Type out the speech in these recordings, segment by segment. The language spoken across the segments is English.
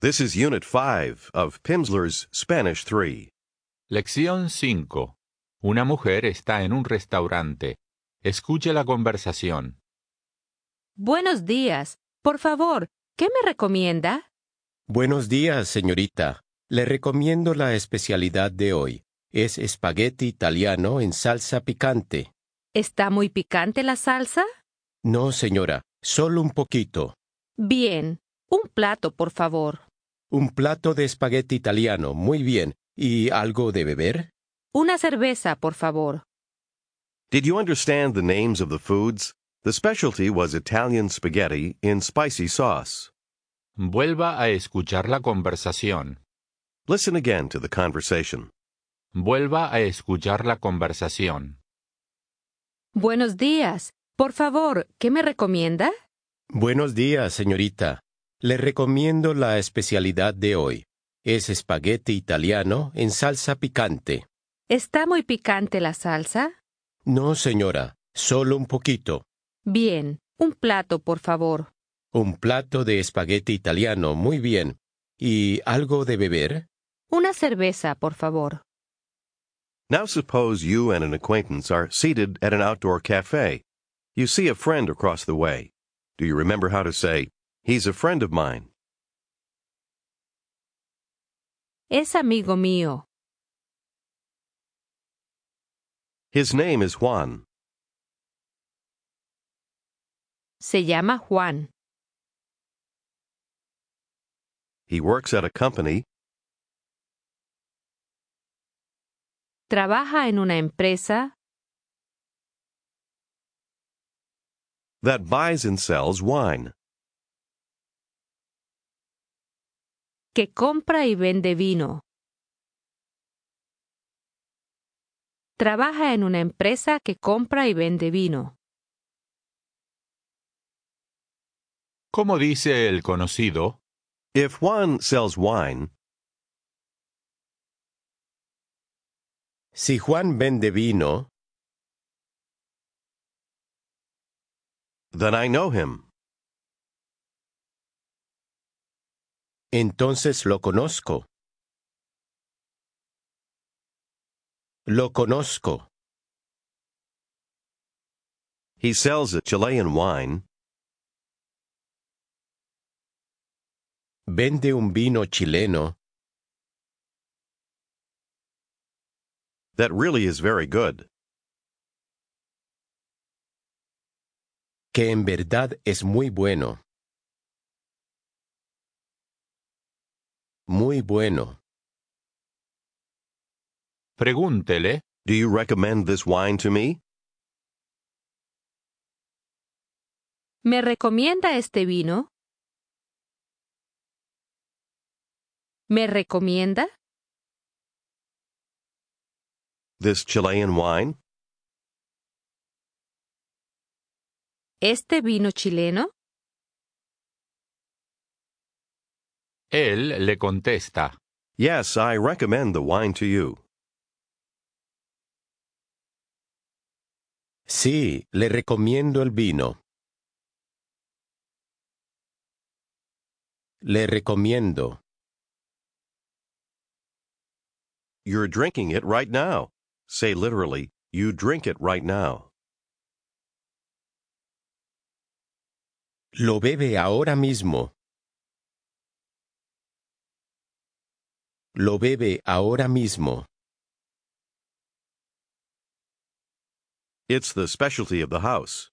This is Unit 5 of Pimsleur's Spanish 3. Lección 5. Una mujer está en un restaurante. Escuche la conversación. Buenos días. Por favor, ¿qué me recomienda? Buenos días, señorita. Le recomiendo la especialidad de hoy. Es espagueti italiano en salsa picante. ¿Está muy picante la salsa? No, señora, solo un poquito. Bien. Un plato, por favor. Un plato de espagueti italiano, muy bien. ¿Y algo de beber? Una cerveza, por favor. Did you understand the names of the foods? The specialty was Italian spaghetti in spicy sauce. Vuelva a escuchar la conversación. Listen again to the conversation. Vuelva a escuchar la conversación. Buenos días. Por favor, ¿qué me recomienda? Buenos días, señorita. Le recomiendo la especialidad de hoy. Es espagueti italiano en salsa picante. ¿Está muy picante la salsa? No, señora, solo un poquito. Bien. Un plato, por favor. Un plato de espagueti italiano, muy bien. ¿Y algo de beber? Una cerveza, por favor. Now suppose you and an acquaintance are seated at an outdoor cafe. You see a friend across the way. Do you remember how to say, He's a friend of mine? Es amigo mío. His name is Juan. Se llama Juan. He works at a company. Trabaja en una empresa that buys and sells wine. Que compra y vende vino. Trabaja en una empresa que compra y vende vino. ¿Cómo dice el conocido? If Juan sells wine, Si Juan vende vino, then I know him. Entonces lo conozco. Lo conozco. He sells a Chilean wine. Vende un vino chileno that really is very good. que en verdad es muy bueno. Muy bueno. Pregúntele. Do you recommend this wine to me? ¿Me recomienda este vino? ¿Me recomienda? This Chilean wine? ¿Este vino chileno? Él le contesta. Yes, I recommend the wine to you. Sí, le recomiendo el vino. Le recomiendo. You're drinking it right now. Say literally, you drink it right now. Lo bebe ahora mismo. Lo bebe ahora mismo. It's the specialty of the house.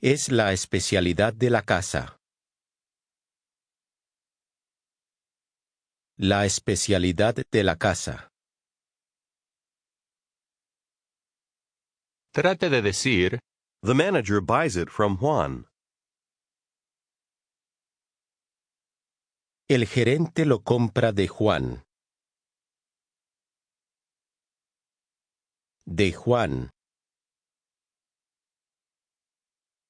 Es la especialidad de la casa. La especialidad de la casa. Trate de decir, The manager buys it from Juan. El gerente lo compra de Juan. De Juan.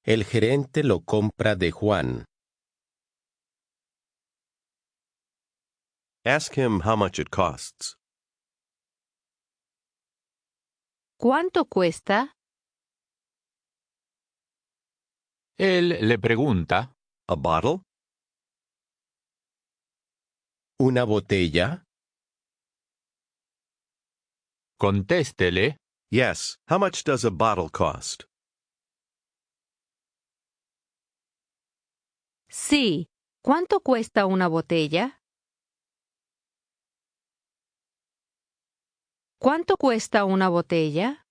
El gerente lo compra de Juan. Ask him how much it costs. ¿Cuánto cuesta? Él le pregunta, A bottle? Una botella. contéstele, Yes. How much does a bottle cost? Sí. ¿Cuánto cuesta una botella? ¿Cuánto cuesta una botella?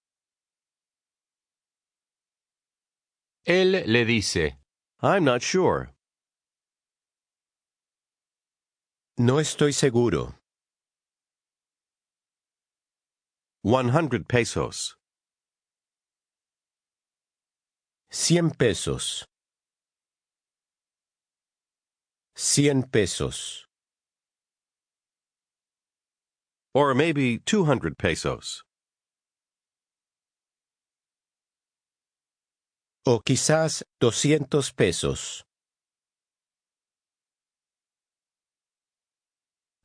él le dice, I'm not sure. No estoy seguro. 100 pesos. Cien pesos. Cien pesos. Or maybe 200 pesos. O quizás doscientos pesos.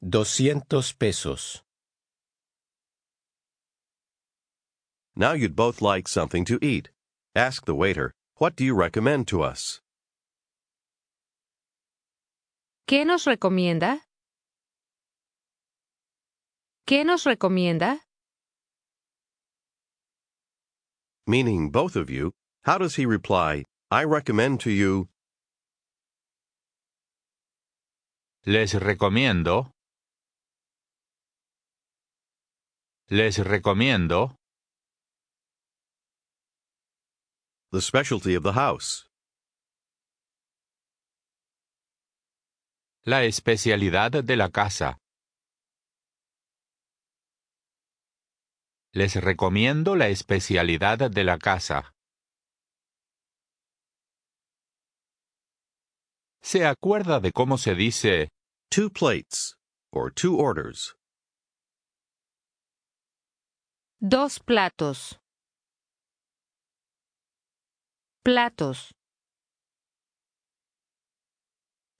Doscientos pesos. Now you'd both like something to eat. Ask the waiter, What do you recommend to us? ¿Qué nos recomienda? ¿Qué nos recomienda? Meaning both of you, how does he reply, I recommend to you, les recomiendo, les recomiendo, the specialty of the house? la especialidad de la casa. Les recomiendo la especialidad de la casa. ¿Se acuerda de cómo se dice Two plates, or two orders. Dos platos. Platos.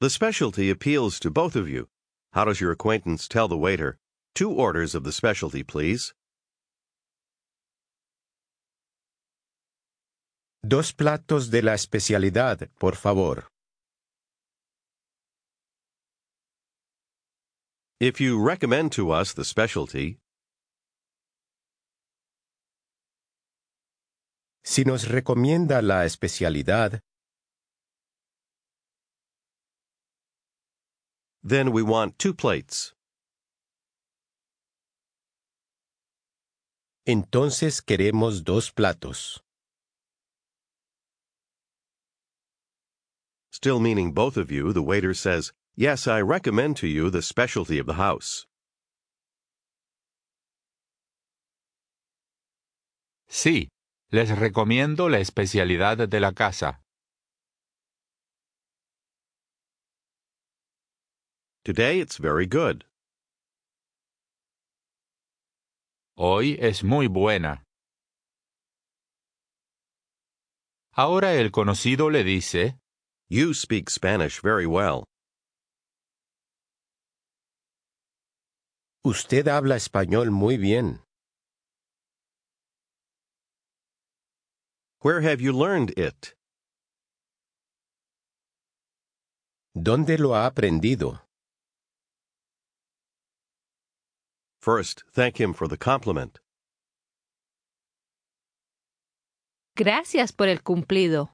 The specialty appeals to both of you. How does your acquaintance tell the waiter, Two orders of the specialty, please? Dos platos de la especialidad, por favor. If you recommend to us the specialty, Si nos recomienda la especialidad, then we want two plates. entonces queremos dos platos. Still meaning both of you, the waiter says, Yes, I recommend to you the specialty of the house. Sí, les recomiendo la especialidad de la casa. Today it's very good. Hoy es muy buena. Ahora el conocido le dice, You speak Spanish very well. Usted habla español muy bien. Where have you learned it? ¿Dónde lo ha aprendido? First, thank him for the compliment. Gracias por el cumplido.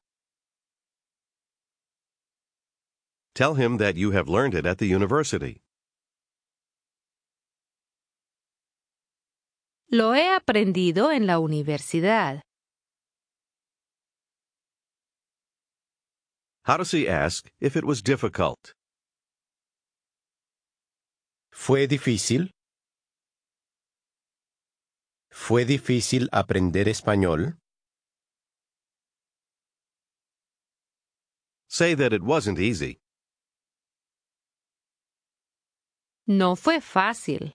Tell him that you have learned it at the university. Lo he aprendido en la universidad. How does he ask if it was difficult? ¿Fue difícil? ¿Fue difícil aprender español? Say that it wasn't easy. No fue fácil.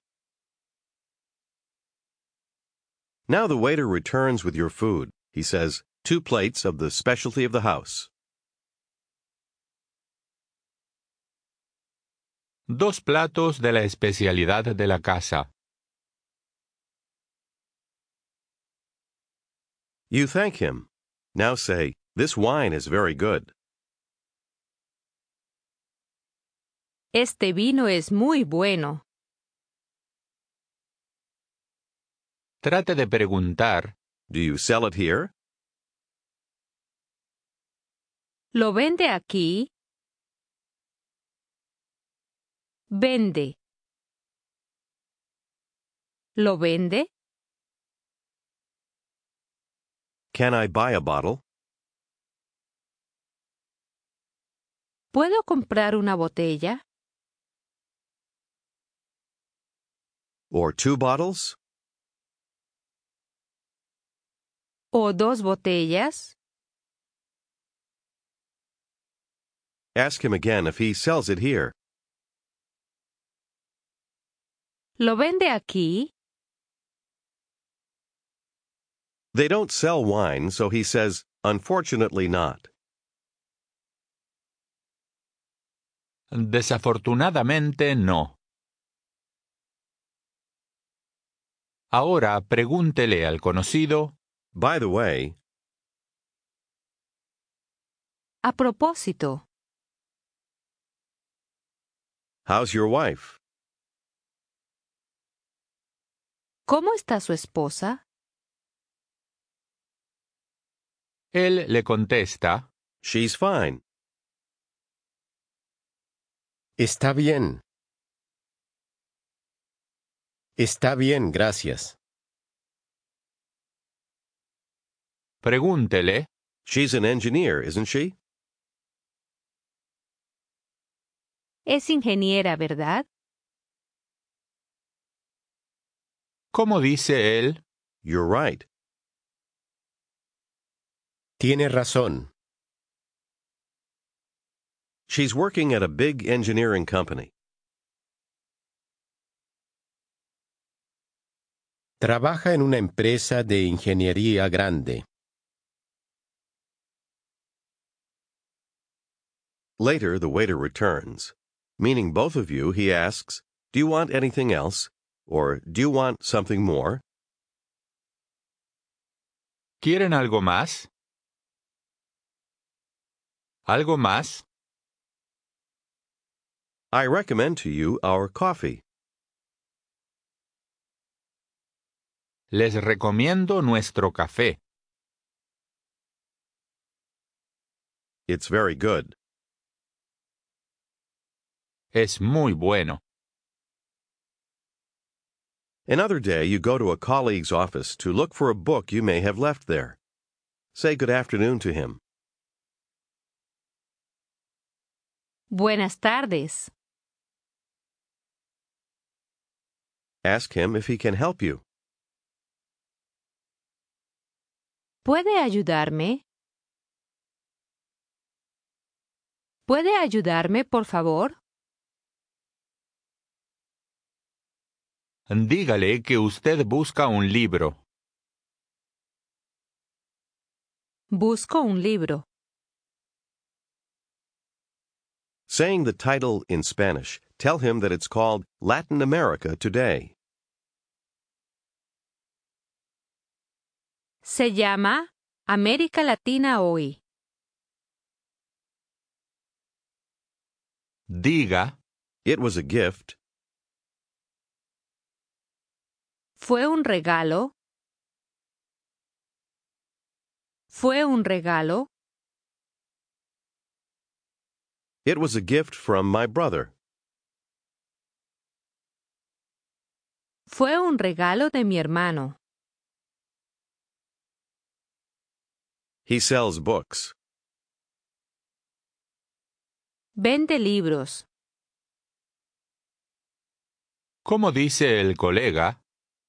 Now the waiter returns with your food. He says, two plates of the specialty of the house. Dos platos de la especialidad de la casa. You thank him. Now say, This wine is very good. Este vino es muy bueno. Trate de preguntar, Do you sell it here? ¿Lo vende aquí? Vende. ¿Lo vende? Can I buy a bottle? ¿Puedo comprar una botella? Or two bottles? ¿O dos botellas? Ask him again if he sells it here. ¿Lo vende aquí? They don't sell wine, so he says, Unfortunately not. desafortunadamente no. Ahora pregúntele al conocido, By the way, A propósito, how's your wife? ¿Cómo está su esposa? él le contesta, She's fine. Está bien. Está bien, gracias. pregúntele, She's an engineer, isn't she? Es ingeniera, ¿verdad? ¿Cómo dice él? You're right. Tiene razón. She's working at a big engineering company. Trabaja en una empresa de ingeniería grande. Later, the waiter returns. Meaning both of you, he asks, Do you want anything else? Or do you want something more? ¿Quieren algo más? ¿Algo más? I recommend to you our coffee. Les recomiendo nuestro café. It's very good. Es muy bueno. Another day, you go to a colleague's office to look for a book you may have left there. Say good afternoon to him. Buenas tardes. Ask him if he can help you. ¿Puede ayudarme? ¿Puede ayudarme, por favor? Dígale que usted busca un libro. Busco un libro. Saying the title in Spanish, tell him that it's called Latin America Today. Se llama América Latina Hoy. Diga, It was a gift. ¿Fue un regalo? ¿Fue un regalo? It was a gift from my brother. Fue un regalo de mi hermano. He sells books. Vende libros. ¿cómo dice el colega?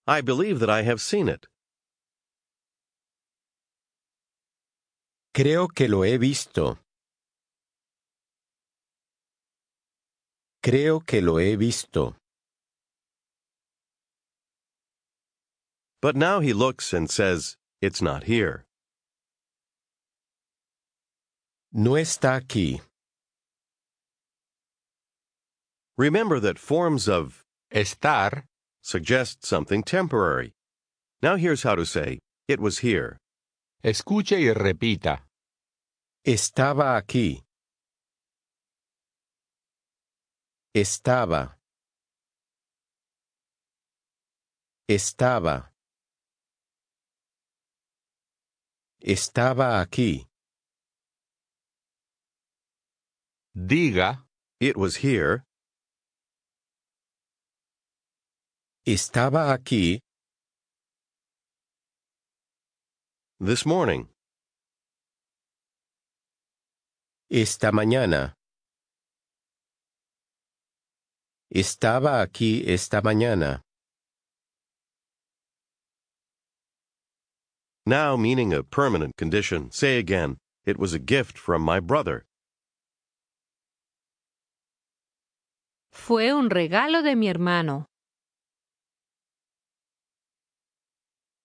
I believe that I have seen it. Creo que lo he visto. Creo que lo he visto. But now he looks and says, It's not here. No está aquí. Remember that forms of estar suggest something temporary. Now here's how to say, It was here. Escuche y repita. Estaba aquí. Estaba. Estaba. Estaba aquí. Diga, It was here. Estaba aquí This morning. esta mañana. Estaba aquí esta mañana. Now meaning a permanent condition. Say again, It was a gift from my brother. Fue un regalo de mi hermano.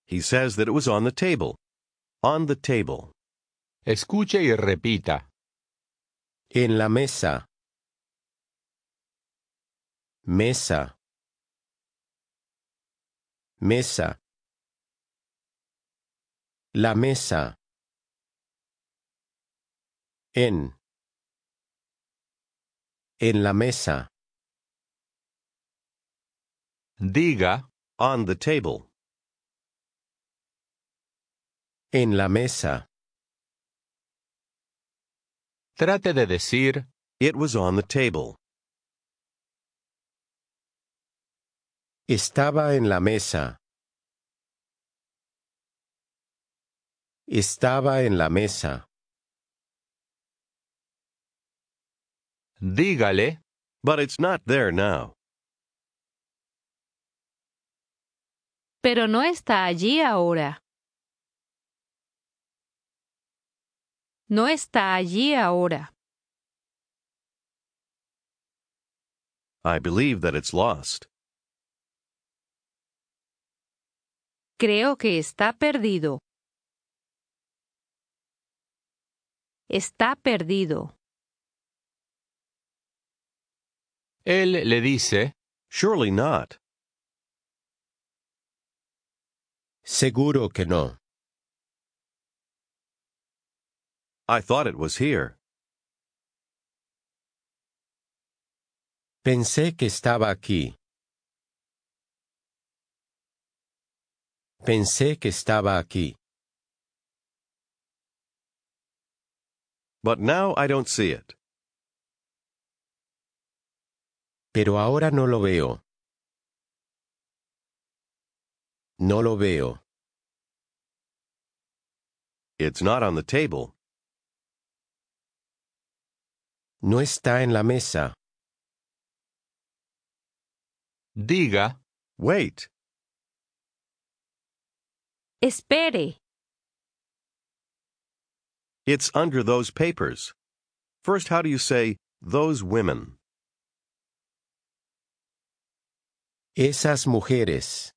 He says that it was on the table. On the table. escuche y repita. En la mesa. Mesa. Mesa. La mesa. En. En la mesa. Diga, On the table. En la mesa. trate de decir, It was on the table. Estaba en la mesa. Estaba en la mesa. dígale, But it's not there now. Pero no está allí ahora. No está allí ahora. I believe that it's lost. Creo que está perdido. Está perdido. él le dice, Surely not. Seguro que no. I thought it was here. Pensé que estaba aquí. Pensé que estaba aquí. But now I don't see it. Pero ahora no lo veo. No lo veo. It's not on the table. No está en la mesa. diga, Wait. Espere. It's under those papers. First, how do you say those women? Esas mujeres.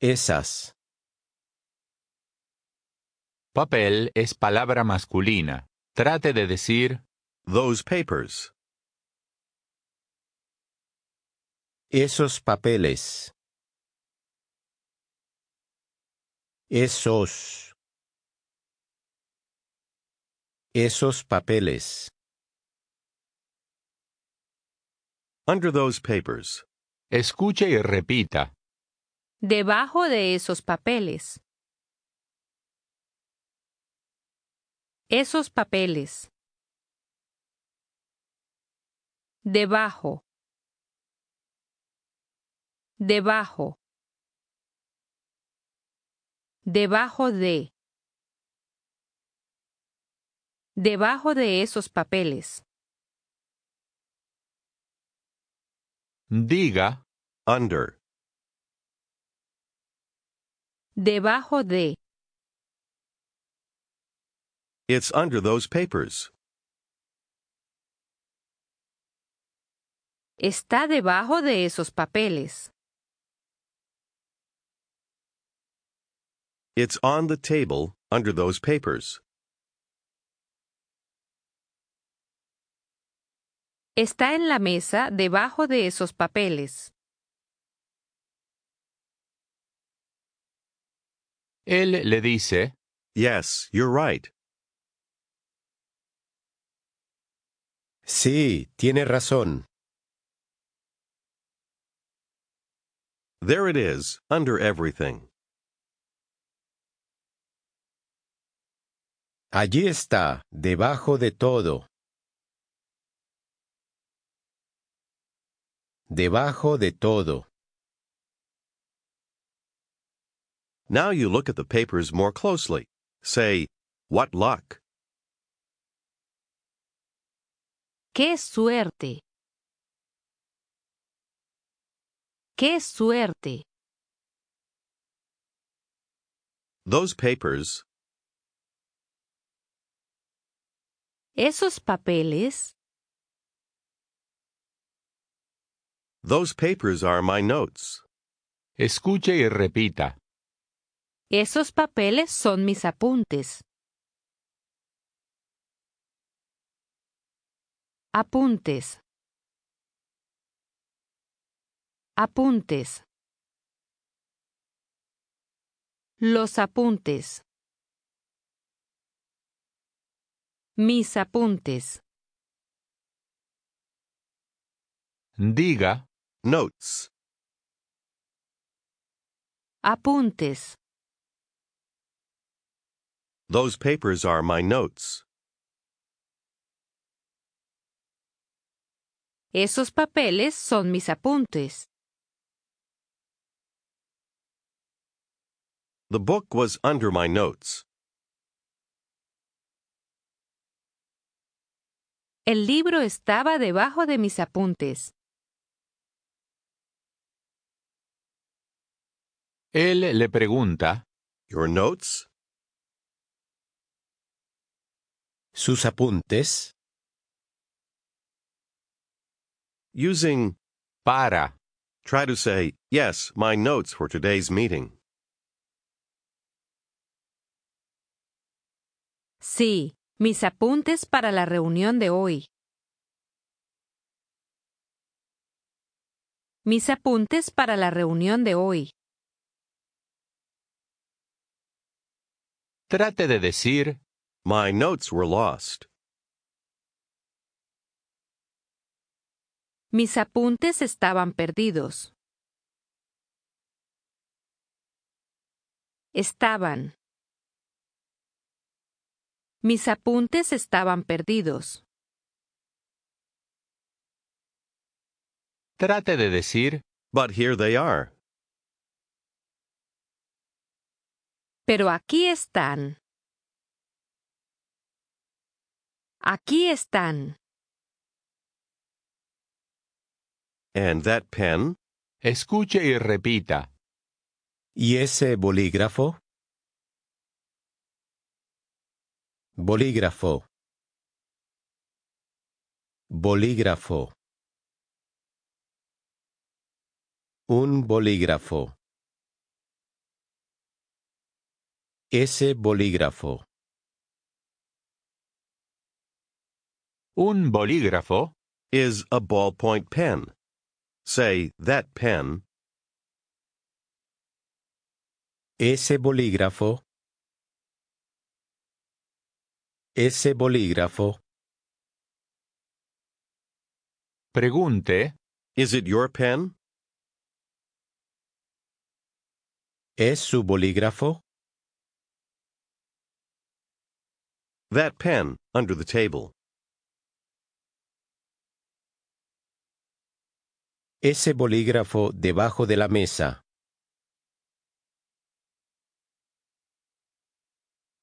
Esas. Papel es palabra masculina. Trate de decir, Those papers. Esos papeles. Esos. Esos papeles. Under those papers. escuche y repita. Debajo de esos papeles. Esos papeles. Debajo. Debajo. Debajo de. Debajo de esos papeles. Diga, Under. Debajo de. It's under those papers. Está debajo de esos papeles. It's on the table under those papers. Está en la mesa debajo de esos papeles. Él le dice, Yes, you're right. Sí, tiene razón. There it is, under everything. Allí está, debajo de todo. Debajo de todo. Now you look at the papers more closely. Say, What luck! ¡Qué suerte! ¡Qué suerte! Those papers, Esos papeles, those papers are my notes. escuche y repita. esos papeles son mis apuntes. Apuntes. Apuntes. Los apuntes. Mis apuntes. Diga, Notes. Apuntes. Those papers are my notes. Esos papeles son mis apuntes. The book was under my notes. El libro estaba debajo de mis apuntes. él le pregunta, Your notes? Sus apuntes. Using para, try to say, Yes, my notes for today's meeting. Sí, mis apuntes para la reunión de hoy. Mis apuntes para la reunión de hoy. trate de decir, My notes were lost. Mis apuntes estaban perdidos. Estaban. Mis apuntes estaban perdidos. trate de decir, But here they are. Pero aquí están. Aquí están. And that pen? escuche y repita. ¿Y ese bolígrafo? Bolígrafo. Bolígrafo. Un bolígrafo. Ese bolígrafo. Un bolígrafo is a ballpoint pen. Say, that pen Ese bolígrafo. Ese bolígrafo. pregunte, is it your pen? ¿Es su bolígrafo? That pen under the table. Ese bolígrafo debajo de la mesa.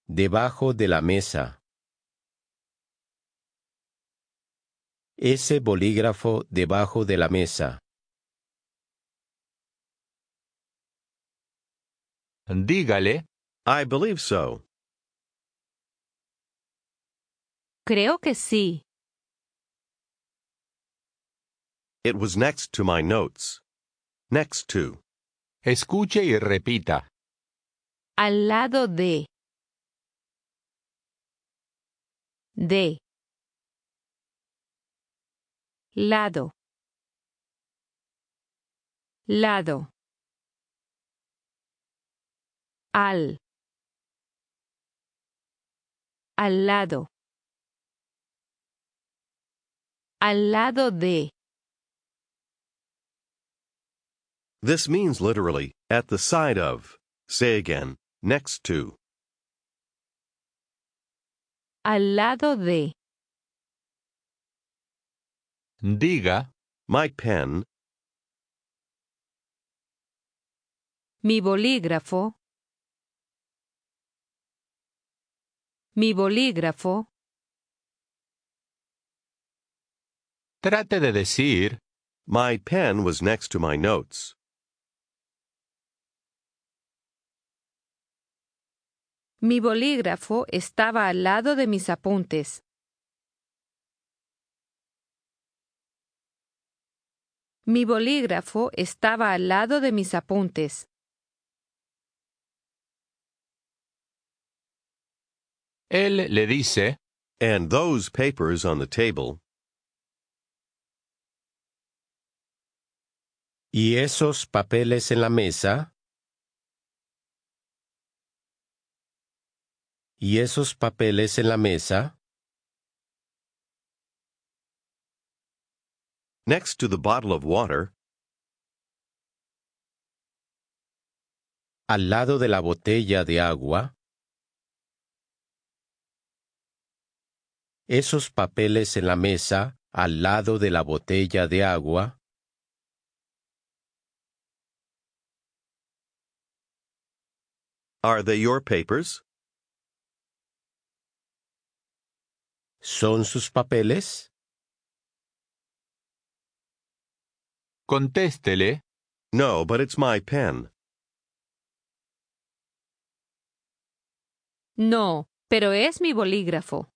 Debajo de la mesa. Ese bolígrafo debajo de la mesa. dígale, I believe so. Creo que sí. It was next to my notes. Next to. escuche y repita. Al lado de. De. Lado. Lado. Al. Al lado. Al lado de. This means literally at the side of. Say again, next to. Al lado de. Diga, My pen, Mi bolígrafo. Mi bolígrafo. trate de decir, my pen was next to my notes. Mi bolígrafo estaba al lado de mis apuntes. Mi bolígrafo estaba al lado de mis apuntes. él le dice, And those papers on the table, ¿Y esos papeles en la mesa? ¿Y esos papeles en la mesa? next to the bottle of water, ¿Al lado de la botella de agua? ¿Esos papeles en la mesa al lado de la botella de agua? are they your papers? ¿Son sus papeles? contéstele, No, but it's my pen. No, pero es mi bolígrafo.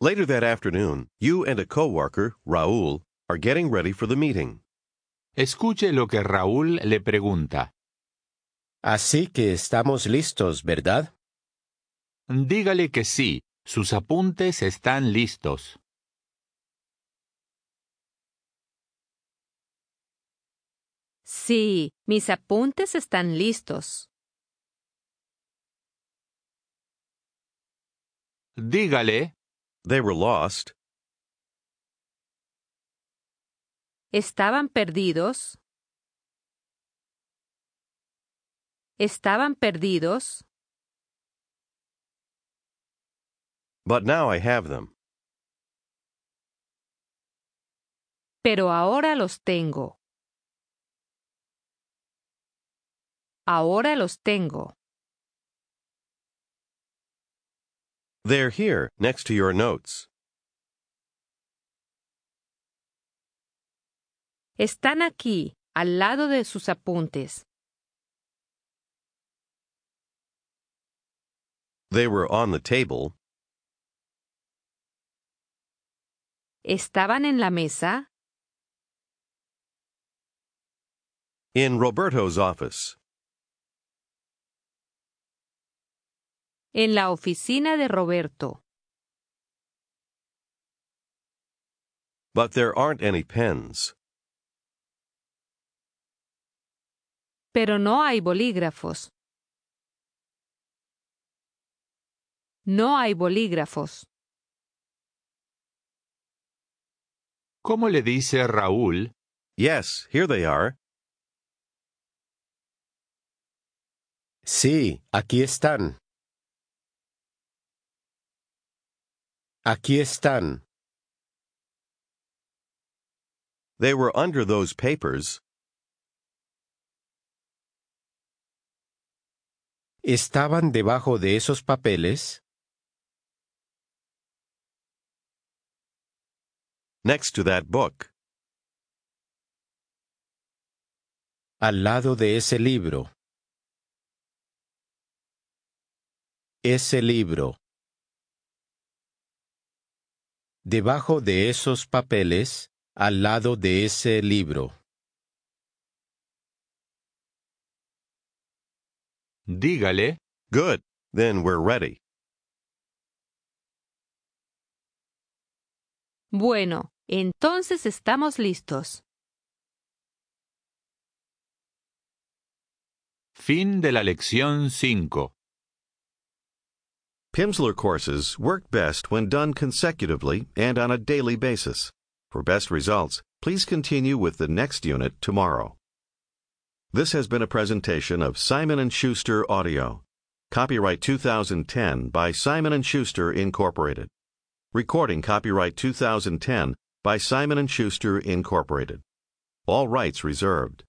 Later that afternoon, you and a coworker, Raul, are getting ready for the meeting. escuche lo que Raúl le pregunta. Así que estamos listos, ¿verdad? Dígale que sí, sus apuntes están listos. Sí, mis apuntes están listos. Dígale, They were lost. ¿Estaban perdidos? ¿Estaban perdidos? But now I have them. Pero ahora los tengo. Ahora los tengo. They're here, next to your notes. Están aquí, al lado de sus apuntes. They were on the table. Estaban en la mesa, In Roberto's office. en la oficina de Roberto. But there aren't any pens. Pero no hay bolígrafos. No hay bolígrafos. ¿Cómo le dice Raúl? Yes, here they are. Sí, aquí están. Aquí están. They were under those papers. ¿Estaban debajo de esos papeles? Next to that book. Al lado de ese libro. Ese libro. Debajo de esos papeles, al lado de ese libro. Dígale, Good. Then we're ready. Bueno, entonces estamos listos. fin de la lección 5. Pimsleur courses work best when done consecutively and on a daily basis. For best results, please continue with the next unit tomorrow. This has been a presentation of Simon & Schuster Audio. Copyright 2010 by Simon & Schuster Incorporated. Recording copyright 2010 by Simon & Schuster Incorporated. All rights reserved.